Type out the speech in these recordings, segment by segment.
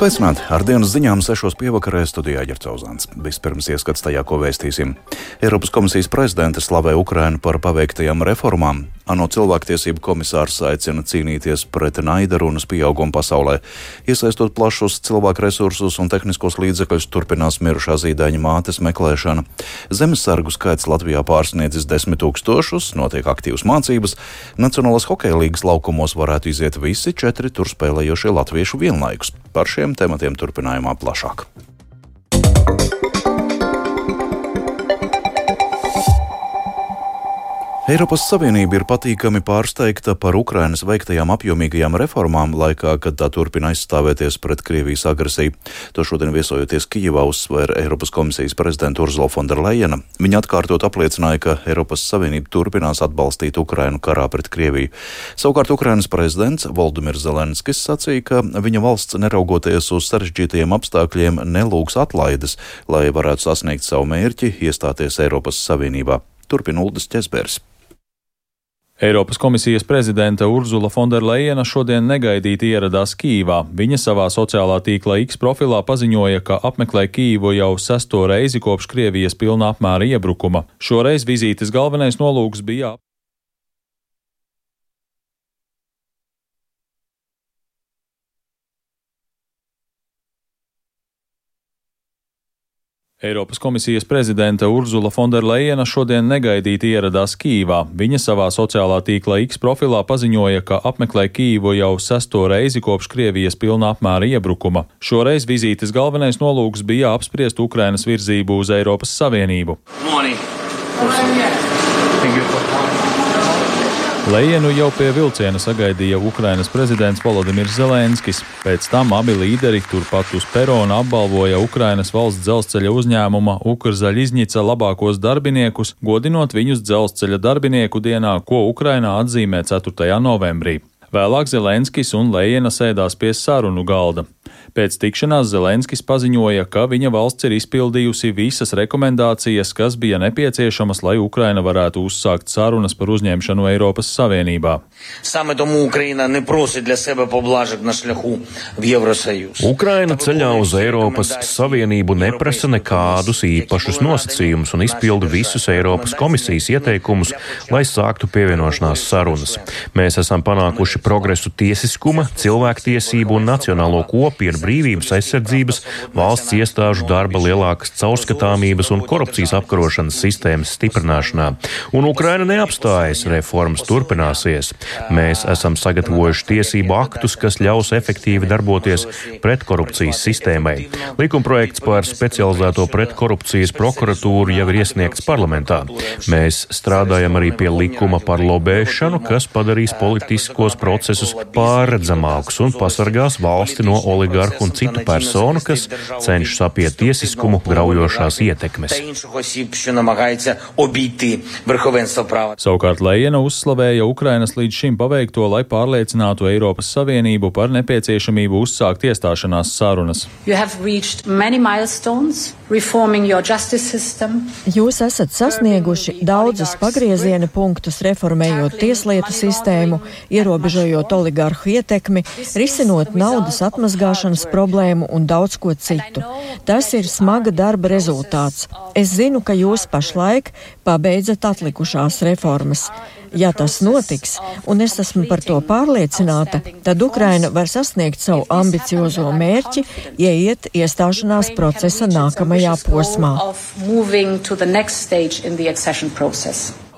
Sveicināti! Ar dienas ziņām sešos pievakarē studijā Ģercauzāns. Vispirms ieskats tajā, ko vēstīsim. Eiropas komisijas prezidente slavē Ukrainu par paveiktajām reformām. ANO cilvēktiesību komisārs aicina cīnīties pret naida runas pieaugumu pasaulē. Iesaistot plašus cilvēku resursus un tehniskos līdzekļus, turpinās mirušā zīdaiņa mātes meklēšana. Zemesargu skaits Latvijā pārsniedzis desmit tūkstošus, notiek aktīvas mācības. Nacionālās hokeja līgas laukumos varētu iziet visi četri tur spēlējošie latviešu vienlaikus. Par šiem tematiem turpinājumā plašāk. Eiropas Savienība ir patīkami pārsteigta par Ukrainas veiktajām apjomīgajām reformām laikā, kad tā turpina aizstāvēties pret Krievijas agresiju. To šodien viesojoties Kijivā uzsvēra Eiropas komisijas prezidenta Urzula Fonderleina. Viņa atkārtot apliecināja, ka Eiropas Savienība turpinās atbalstīt Ukrainu karā pret Krieviju. Savukārt Ukrainas prezidents Valdimirs Zelenskis sacīja, ka viņa valsts neraugoties uz sarežģītajiem apstākļiem nelūgs atlaides, lai varētu sasniegt savu mērķi iestāties Eiropas Savienībā. Turpina Uldis Česbērs. Eiropas komisijas prezidente Urzula Fonderleina šodien negaidīti ieradās Kīvā. Viņa savā sociālā tīkla X profilā paziņoja, ka apmeklē Kīvu jau sesto reizi kopš Krievijas pilna apmēra iebrukuma. Šoreiz vizītes galvenais nolūks bija Eiropas komisijas prezidente Urzula Fonderleina šodien negaidīti ieradās Kīvā. Viņa savā sociālā tīkla X profilā paziņoja, ka apmeklē Kīvu jau sesto reizi kopš Krievijas pilna apmēra iebrukuma. Šoreiz vizītes galvenais nolūks bija apspriest Ukrainas virzību uz Eiropas Savienību. Morning. Lejenu jau pie vilciena sagaidīja Ukrainas prezidents Volodimirs Zelenskis. Pēc tam abi līderi turpat uz perona apbalvoja Ukrainas valsts dzelzceļa uzņēmuma Ukrzaļizņica labākos darbiniekus, godinot viņus dzelzceļa darbinieku dienā, ko Ukrainā atzīmē 4. novembrī. Vēlāk Zelenskis un Lejena sēdās pie sarunu galda. Pēc tikšanās Zelenskis paziņoja, ka viņa valsts ir izpildījusi visas rekomendācijas, kas bija nepieciešamas, lai Ukraina varētu uzsākt sarunas par uzņemšanu Eiropas Savienībā. Ukraina ceļā uz Eiropas Savienību neprasa nekādus īpašus nosacījumus un izpilda visus Eiropas komisijas ieteikumus, lai sāktu pievienošanās sarunas. Mēs esam panākuši progresu tiesiskuma, cilvēktiesību un nacionālo kopienu brīvības aizsardzības, valsts iestāžu darba lielākas caurskatāmības un korupcijas apkarošanas sistēmas stiprināšanā. Un Ukraina neapstājas, reformas turpināsies. Mēs esam sagatavojuši tiesību aktus, kas ļaus efektīvi darboties pretkorupcijas sistēmai. Likumprojekts par specializēto pretkorupcijas prokuratūru jau ir iesniegts parlamentā. Mēs strādājam arī pie likuma par lobēšanu, kas padarīs politiskos procesus pārredzamākus un pasargās valsti no oligarhu oligarhu un citu personu, kas cenšas apiet tiesiskumu graujošās ietekmes. Savukārt Lējena uzslavēja Ukrainas līdz šim paveikto, lai pārliecinātu Eiropas Savienību par nepieciešamību uzsākt iestāšanās sarunas. Jūs esat sasnieguši daudzus pagrieziena punktus, reformējot tieslietu sistēmu, ierobežojot oligarhu ietekmi, risinot naudas atmazgāšanas problēmu un daudz ko citu. Tas ir smaga darba rezultāts. Es zinu, ka jūs pašlaik pabeidzat atlikušās reformas. Ja tas notiks, un es esmu par to pārliecināta, tad Ukraina var sasniegt savu ambiciozo mērķi, ieiet iestāšanās procesa nākamajā posmā.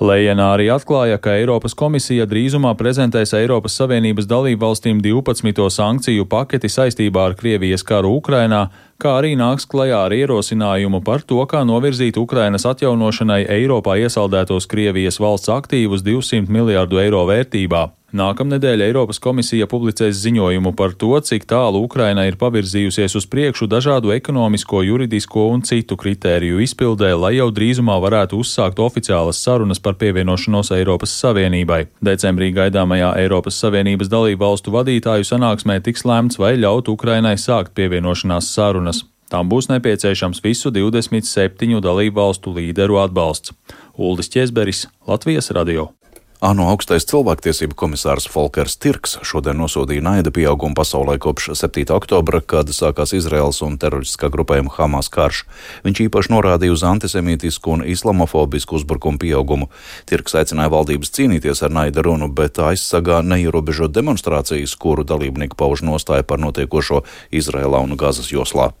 Lējena arī atklāja, ka Eiropas komisija drīzumā prezentēs Eiropas Savienības dalību valstīm 12. sankciju paketi saistībā ar Krievijas karu Ukrainā, kā arī nāks klajā ar ierosinājumu par to, kā novirzīt Ukrainas atjaunošanai Eiropā iesaldētos Krievijas valsts aktīvus 200 miljārdu eiro vērtībā. Nākamnedēļ Eiropas komisija publicēs ziņojumu par to, cik tālu Ukraina ir pavirzījusies uz priekšu dažādu ekonomisko, juridisko un citu kritēriju izpildē, lai jau drīzumā varētu uzsākt oficiālas sarunas par pievienošanos Eiropas Savienībai. Decembrī gaidāmajā Eiropas Savienības dalību valstu vadītāju sanāksmē tiks lēmts, vai ļaut Ukrainai sākt pievienošanās sarunas. Tām būs nepieciešams visu 27 dalību valstu līderu atbalsts. Uldis Česberis, Latvijas radio. ANO augstais cilvēktiesību komisārs Folkers Tirks šodien nosodīja naida pieaugumu pasaulē kopš 7. oktobra, kad sākās Izraels un teroristiskā grupējuma Hamas karš. Viņš īpaši norādīja uz antisemītisku un islamofobisku uzbrukumu pieaugumu. Tirks aicināja valdības cīnīties ar naida runu, bet aizsargā neierobežot demonstrācijas, kuru dalībnieki pauž nostāju par notiekošo Izrēlā un Gazas joslā.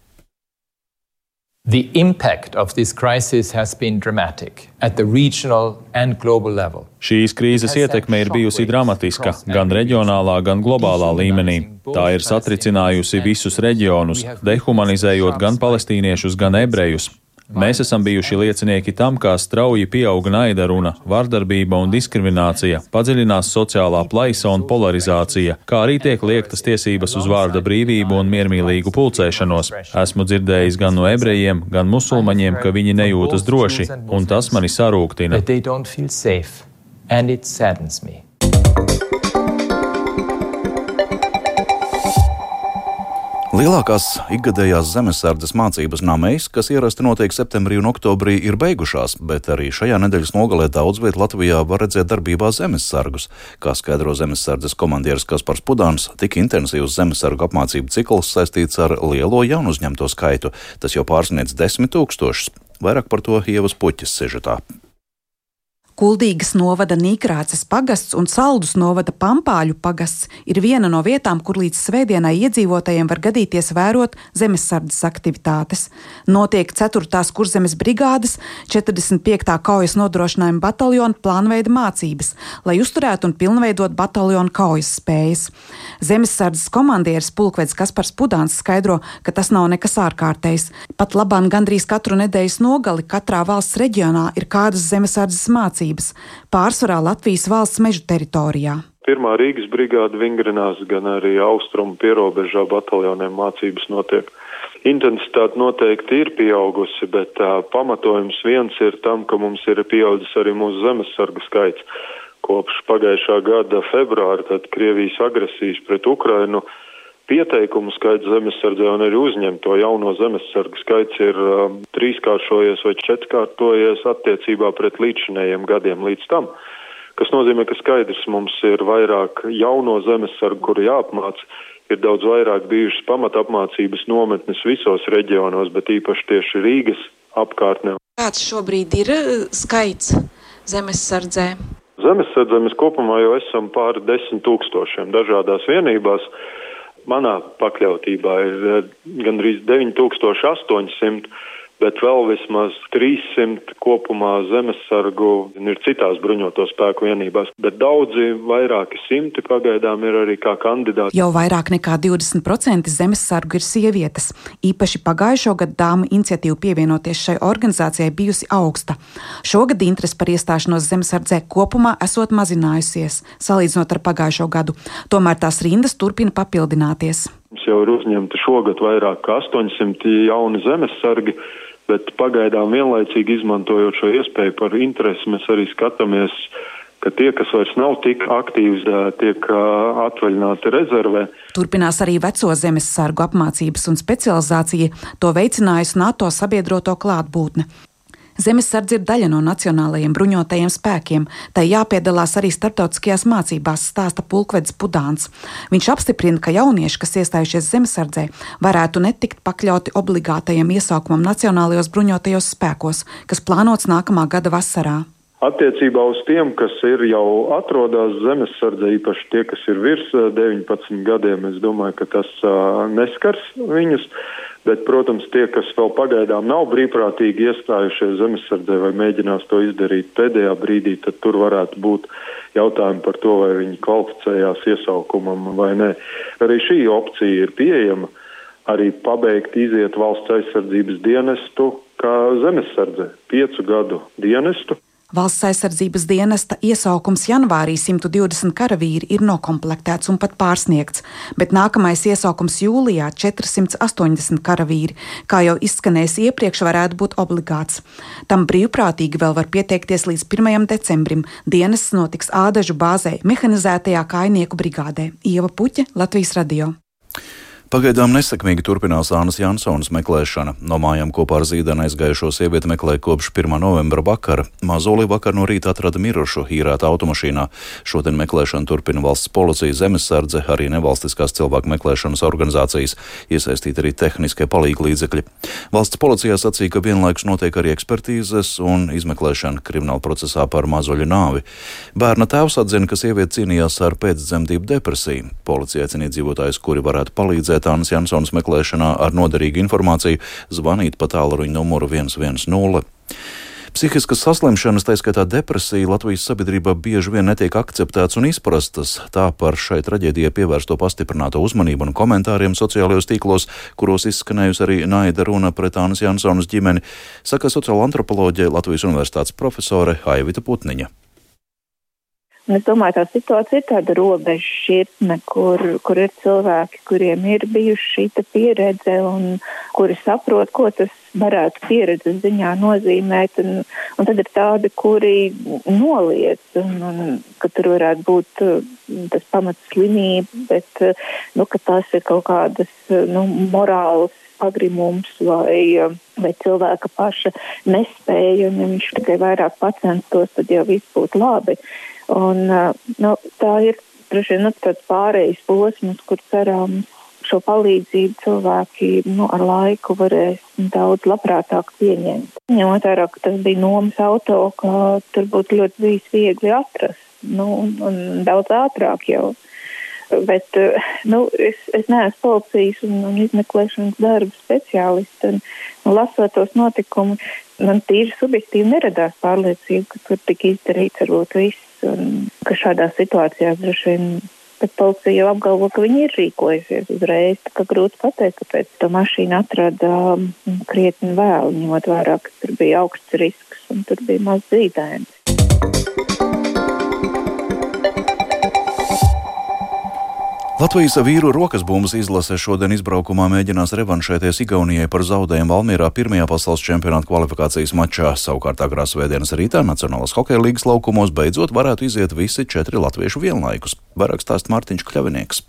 The impact of this crisis has been dramatic at the regional and global level. Šīs krīzes ietekme ir bijusi dramatiska gan reģionālā, gan globālā līmenī. Tā ir satricinājusi visus reģionus, dehumanizējot gan palestīniešus, gan ebrejus. Mēs esam bijuši liecinieki tam, kā strauji pieauga naida runa, vardarbība un diskriminācija, padziļinās sociālā plaisa un polarizācija, kā arī tiek liektas tiesības uz vārda brīvību un miermīlīgu pulcēšanos. Esmu dzirdējis gan no ebrejiem, gan musulmaņiem, ka viņi nejūtas droši, un tas mani sarūktina. And it saddens me. Lielākās ikgadējās zemesardzes mācības namēs, kas ierasti notiek septembrī un oktobrī, ir beigušās, bet arī šajā nedēļas nogalē daudz viet Latvijā var redzēt darbībā zemesargus. Kā skaidro zemesardzes komandieris Kaspars Pudāns, tik intensīvs zemesargu apmācību cikls saistīts ar lielo jaunu uzņemto skaitu. Tas jau pārsniedz desmit tūkstošus. Vairāk par to ievas puķis sežetā. Kuldīgas novada Nīkrāces pagasts un Saldus novada Pampāļu pagasts ir viena no vietām, kur līdz svētdienai iedzīvotājiem var gadīties vērot zemesardzes aktivitātes. Notiek 4. kurzemes brigādes 45. kaujas nodrošinājuma bataljona plānveida mācības, lai uzturētu un pilnveidot bataljonu kaujas spējas. Zemesardzes komandieris pulkvedis Kaspars Pudāns skaidro, ka tas nav nekas ārkārtējs. Pat labāk gandrīz katru nedēļas nogali katrā valsts reģionā ir kādas zemesardzes mācības mācības, pārsvarā Latvijas valsts mežu teritorijā. Pirmā Rīgas brigāde vingrinās, gan arī austrumu pierobežā bataljoniem mācības notiek. Intensitāte noteikti ir pieaugusi, bet uh, pamatojums viens ir tam, ka mums ir pieaudzis arī mūsu zemesargu skaits. Kopš pagājušā gada februāra, tad Krievijas agresijas pret Ukrainu, pieteikumu skaits zemesardzē un arī uzņemto jauno zemesargu skaits ir um, trīskāršojies vai četrkārtojies attiecībā pret līdzinējiem gadiem līdz tam. Kas nozīmē, ka skaidrs mums ir vairāk jauno zemesargu, kuri jāapmāca, ir daudz vairāk bijušas pamata apmācības nometnes visos reģionos, bet īpaši tieši Rīgas apkārtnē. Kāds šobrīd ir uh, skaits zemesardzē? Zemesardzē mēs kopumā jau esam pāri desmit tūkstošiem dažādās vienībās manā pakļautībā ir eh, gandrīz 9800 bet vēl vismaz 300 kopumā zemesargu ir citās bruņoto spēku vienībās, bet daudzi, vairāki simti pagaidām ir arī kā kandidāti. Jau vairāk nekā 20% zemesargu ir sievietes. Īpaši pagājušo gadu dāmu iniciatīva pievienoties šai organizācijai bijusi augsta. Šogad interese par iestāšanos zemesardzē kopumā esot mazinājusies, salīdzinot ar pagājušo gadu. Tomēr tās rindas turpina papildināties. Mums jau ir uzņemti šogad vairāk kā 800 jauni zemesargi, bet pagaidām vienlaicīgi izmantojot šo iespēju par interesi, mēs arī skatāmies, ka tie, kas vairs nav tik aktīvi, tiek atvaļināti rezervē. Turpinās arī veco zemesargu apmācības un specializācija, to veicinājusi NATO sabiedroto klātbūtne. Zemesardze ir daļa no nacionālajiem bruņotajiem spēkiem, tai jāpiedalās arī starptautiskajās mācībās, stāsta pulkvedis Pudāns. Viņš apstiprina, ka jaunieši, kas iestājušies zemesardzē, varētu netikt pakļauti obligātajam iesaukumam Nacionālajos bruņotajos spēkos, kas plānots nākamā gada vasarā. Attiecībā uz tiem, kas ir jau atrodas zemesardze, īpaši tie, kas ir virs 19 gadiem, es domāju, ka tas uh, neskars viņus. Bet, protams, tie, kas vēl pagaidām nav brīvprātīgi iestājušies zemesardzē vai mēģinās to izdarīt pēdējā brīdī, tad tur varētu būt jautājumi par to, vai viņi kvalificējās iesaukumam vai nē. Arī šī opcija ir pieejama. Arī pabeigt iziet valsts aizsardzības dienestu kā zemesardze, piecu gadu dienestu. Valsts aizsardzības dienesta iesaukums janvārī 120 karavīri ir nokomplektēts un pat pārsniegts, bet nākamais iesaukums jūlijā 480 karavīri, kā jau izskanējis iepriekš, varētu būt obligāts. Tam brīvprātīgi vēl var pieteikties līdz 1. decembrim. Dienests notiks Ādažu bāzē, mehanizētajā kainieku brigādē. Ieva Puķe, Latvijas radio. Pagaidām nesekmīgi turpinās Ānas Jansons meklēšana. No mājām kopā ar zīdeni aizgājušo sievieti meklē kopš 1. novembra vakara. Mazoli vakar no rīta atrada mirušu īrētā automašīnā. Šodien meklēšanu turpina valsts policija, zemesardze, arī nevalstiskās cilvēku meklēšanas organizācijas, iesaistīti arī tehniskie palīgi līdzekļi. Valsts policijā sacīja, ka vienlaikus notiek arī ekspertīzes un izmeklēšana krimināla procesā par mazoļu nāvi. Bērna tēvs atzina, ka sieviete cīnījās ar pēcdzemdību depresiju. Policija aicina iedzīvotājus, kuri varētu palīdzēt Lietānas Jansons meklēšanā ar noderīgu informāciju zvanīt pa tālruņa numuru 110. Psihiskas saslimšanas, tā skaitā depresija, Latvijas sabiedrībā bieži vien netiek akceptētas un izprastas. Tā par šai traģēdijai pievērsto pastiprināto uzmanību un komentāriem sociālajos tīklos, kuros izskanējusi arī naida runa pret Ānas Jansonas ģimeni, saka sociāla antropoloģija Latvijas universitātes profesore Aivita Putniņa. Un es domāju, tā situācija ir tāda robeža šķirtne, kur, kur ir cilvēki, kuriem ir bijuši šī pieredze un kuri saprot, ko tas varētu pieredzes ziņā nozīmēt. Un, un tad ir tādi, kuri noliec, un, un ka tur varētu būt tas pamats slimība, bet nu, tas ir kaut kādas nu, morālas pagrimums vai, vai cilvēka paša nespēja, un ja viņš tikai vairāk pacenstos, tad jau viss būtu labi. Un, nu, tā ir droši vien nu, tāds pārējais posms, kur cerams šo palīdzību cilvēki nu, ar laiku varēs daudz labprātāk pieņemt. Ņemot vērā, ka tas bija nomas auto, ka tur būtu ļoti bijis viegli atrast nu, un, un daudz ātrāk jau. Bet nu, es, es neesmu policijas un, un izmeklēšanas darba speciālists. Un, un lasot tos notikumus, man tīri subjektīvi neradās pārliecība, ka tur tika izdarīts varbūt viss un ka šādās situācijās droši vien bet policija jau apgalvo, ka viņi ir rīkojusies uzreiz. Tā kā grūti pateikt, kāpēc to mašīnu atrada um, krietni vēl, ņemot vērā, ka tur bija augsts risks un tur bija maz zīdainis. Latvijas vīru rokas bumbas izlase šodien izbraukumā mēģinās revanšēties Igaunijai par zaudējumu Valmierā pirmajā pasaules čempionāta kvalifikācijas mačā. Savukārt agrā svētdienas rītā Nacionālās hokeja līgas laukumos beidzot varētu iziet visi četri latviešu vienlaikus. Vairāk stāst Mārtiņš Kļavinieks.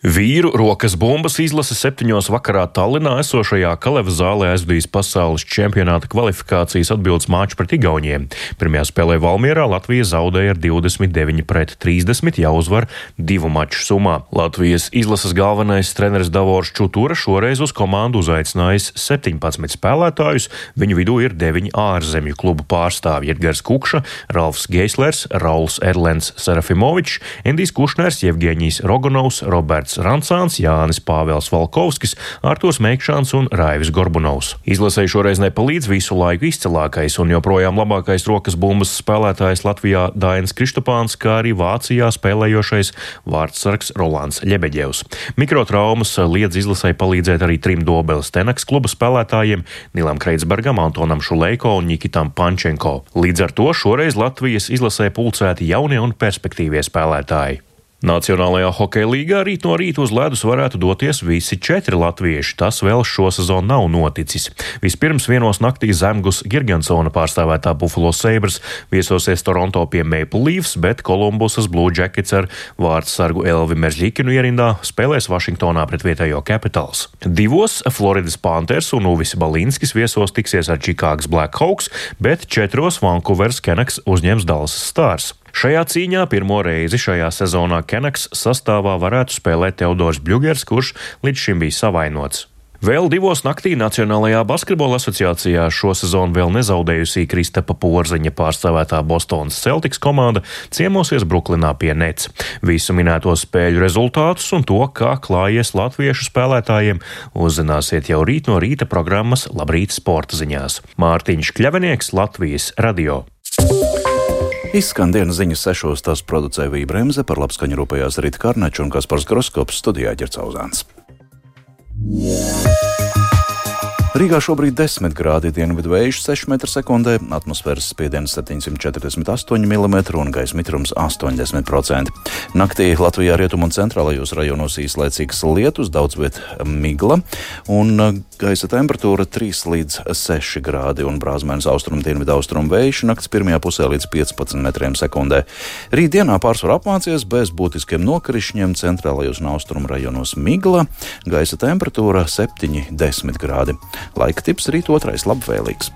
Vīru rokas bumbas izlase septiņos vakarā Tallinā esošajā Kalevas zālē aizvadījis pasaules čempionāta kvalifikācijas atbildes māču pret Igauniem. Pirmajā spēlē Valmierā Latvija zaudēja ar 29 pret 30 jāuzvar divu maču summā. Latvijas izlases galvenais treneris Davors Čutura šoreiz uz komandu uzaicinājis 17 spēlētājus, viņu vidū ir 9 ārzemju klubu pārstāvji - Edgars Kukša, Ralfs Geislers, Rauls Erlens Serafimovičs, Endijs Kušners, Jevģēņijs Rogonovs, Roberts Roberts Rancāns, Jānis Pāvels Valkovskis, Artos Meikšāns un Raivis Gorbunovs. Izlasēji šoreiz nepalīdz visu laiku izcilākais un joprojām labākais rokas bumbas spēlētājs Latvijā Dainis Kristopāns, kā arī Vācijā spēlējošais vārdsargs Rolands Ļebeģevs. Mikrotraumas liedz izlasēji palīdzēt arī trim Dobeles Tenaks kluba spēlētājiem Nilam Kreitsbergam, Antonam Šuleiko un Nikitam Pančenko. Līdz ar to šoreiz Latvijas izlasē pulcēti jaunie un perspektīvie spēlētāji. Nacionālajā hokeja līgā rīt no rīta uz ledus varētu doties visi četri latvieši. Tas vēl šosezon nav noticis. Vispirms vienos naktī Zemgus Girgensona pārstāvētā Buffalo Sabres viesosies Toronto pie Maple Leafs, bet Kolumbusas Blue Jackets ar vārdsargu Elvi Meržģikinu ierindā spēlēs Vašingtonā pret vietējo Capitals. Divos Floridas Panthers un Uvis Balinskis viesos tiksies ar Čikāgas Blackhawks, bet četros Vancouveras Kenaks uzņems Dallas Stars. Šajā cīņā pirmo reizi šajā sezonā Kenaks sastāvā varētu spēlēt Teodors Bļugers, kurš līdz šim bija savainots. Vēl divos naktī Nacionālajā basketbola asociācijā šo sezonu vēl nezaudējusī Kristapa Porziņa pārstāvētā Bostonas Celtics komanda ciemosies Bruklinā pie Nets. Visu minēto spēļu rezultātus un to, kā klājies latviešu spēlētājiem, uzzināsiet jau rīt no rīta programmas Labrīt sporta ziņās. Mārtiņš Kļavinieks, Latvijas radio. Izskan dienas ziņas sešos, tas producēja Vija Bremse, par labskaņu rūpējās Rīta Karneča un Kaspars Groskops studijā ģercauzāns. Rīgā šobrīd ir 10 grādi, dienvidu vējš 6 m2, atmosfēras spiediens 748 mm un gaisa mitrums 80%. Naktī Latvijā rietumu un centrālajos rajonos īslaicīgs lietus, daudz viet migla un gaisa temperatūra 3 līdz 6 grādi un brāzmēns austrumu dienvidu austrumu vējš nakts pirmajā pusē līdz 15 metriem sekundē. Rītdienā pārsvarā apmācies bez būtiskiem nokrišņiem, centrālajos un austrumu rajonos migla, gaisa temperatūra 7-10 grādi. Laika tips rīt otrais labvēlīgs.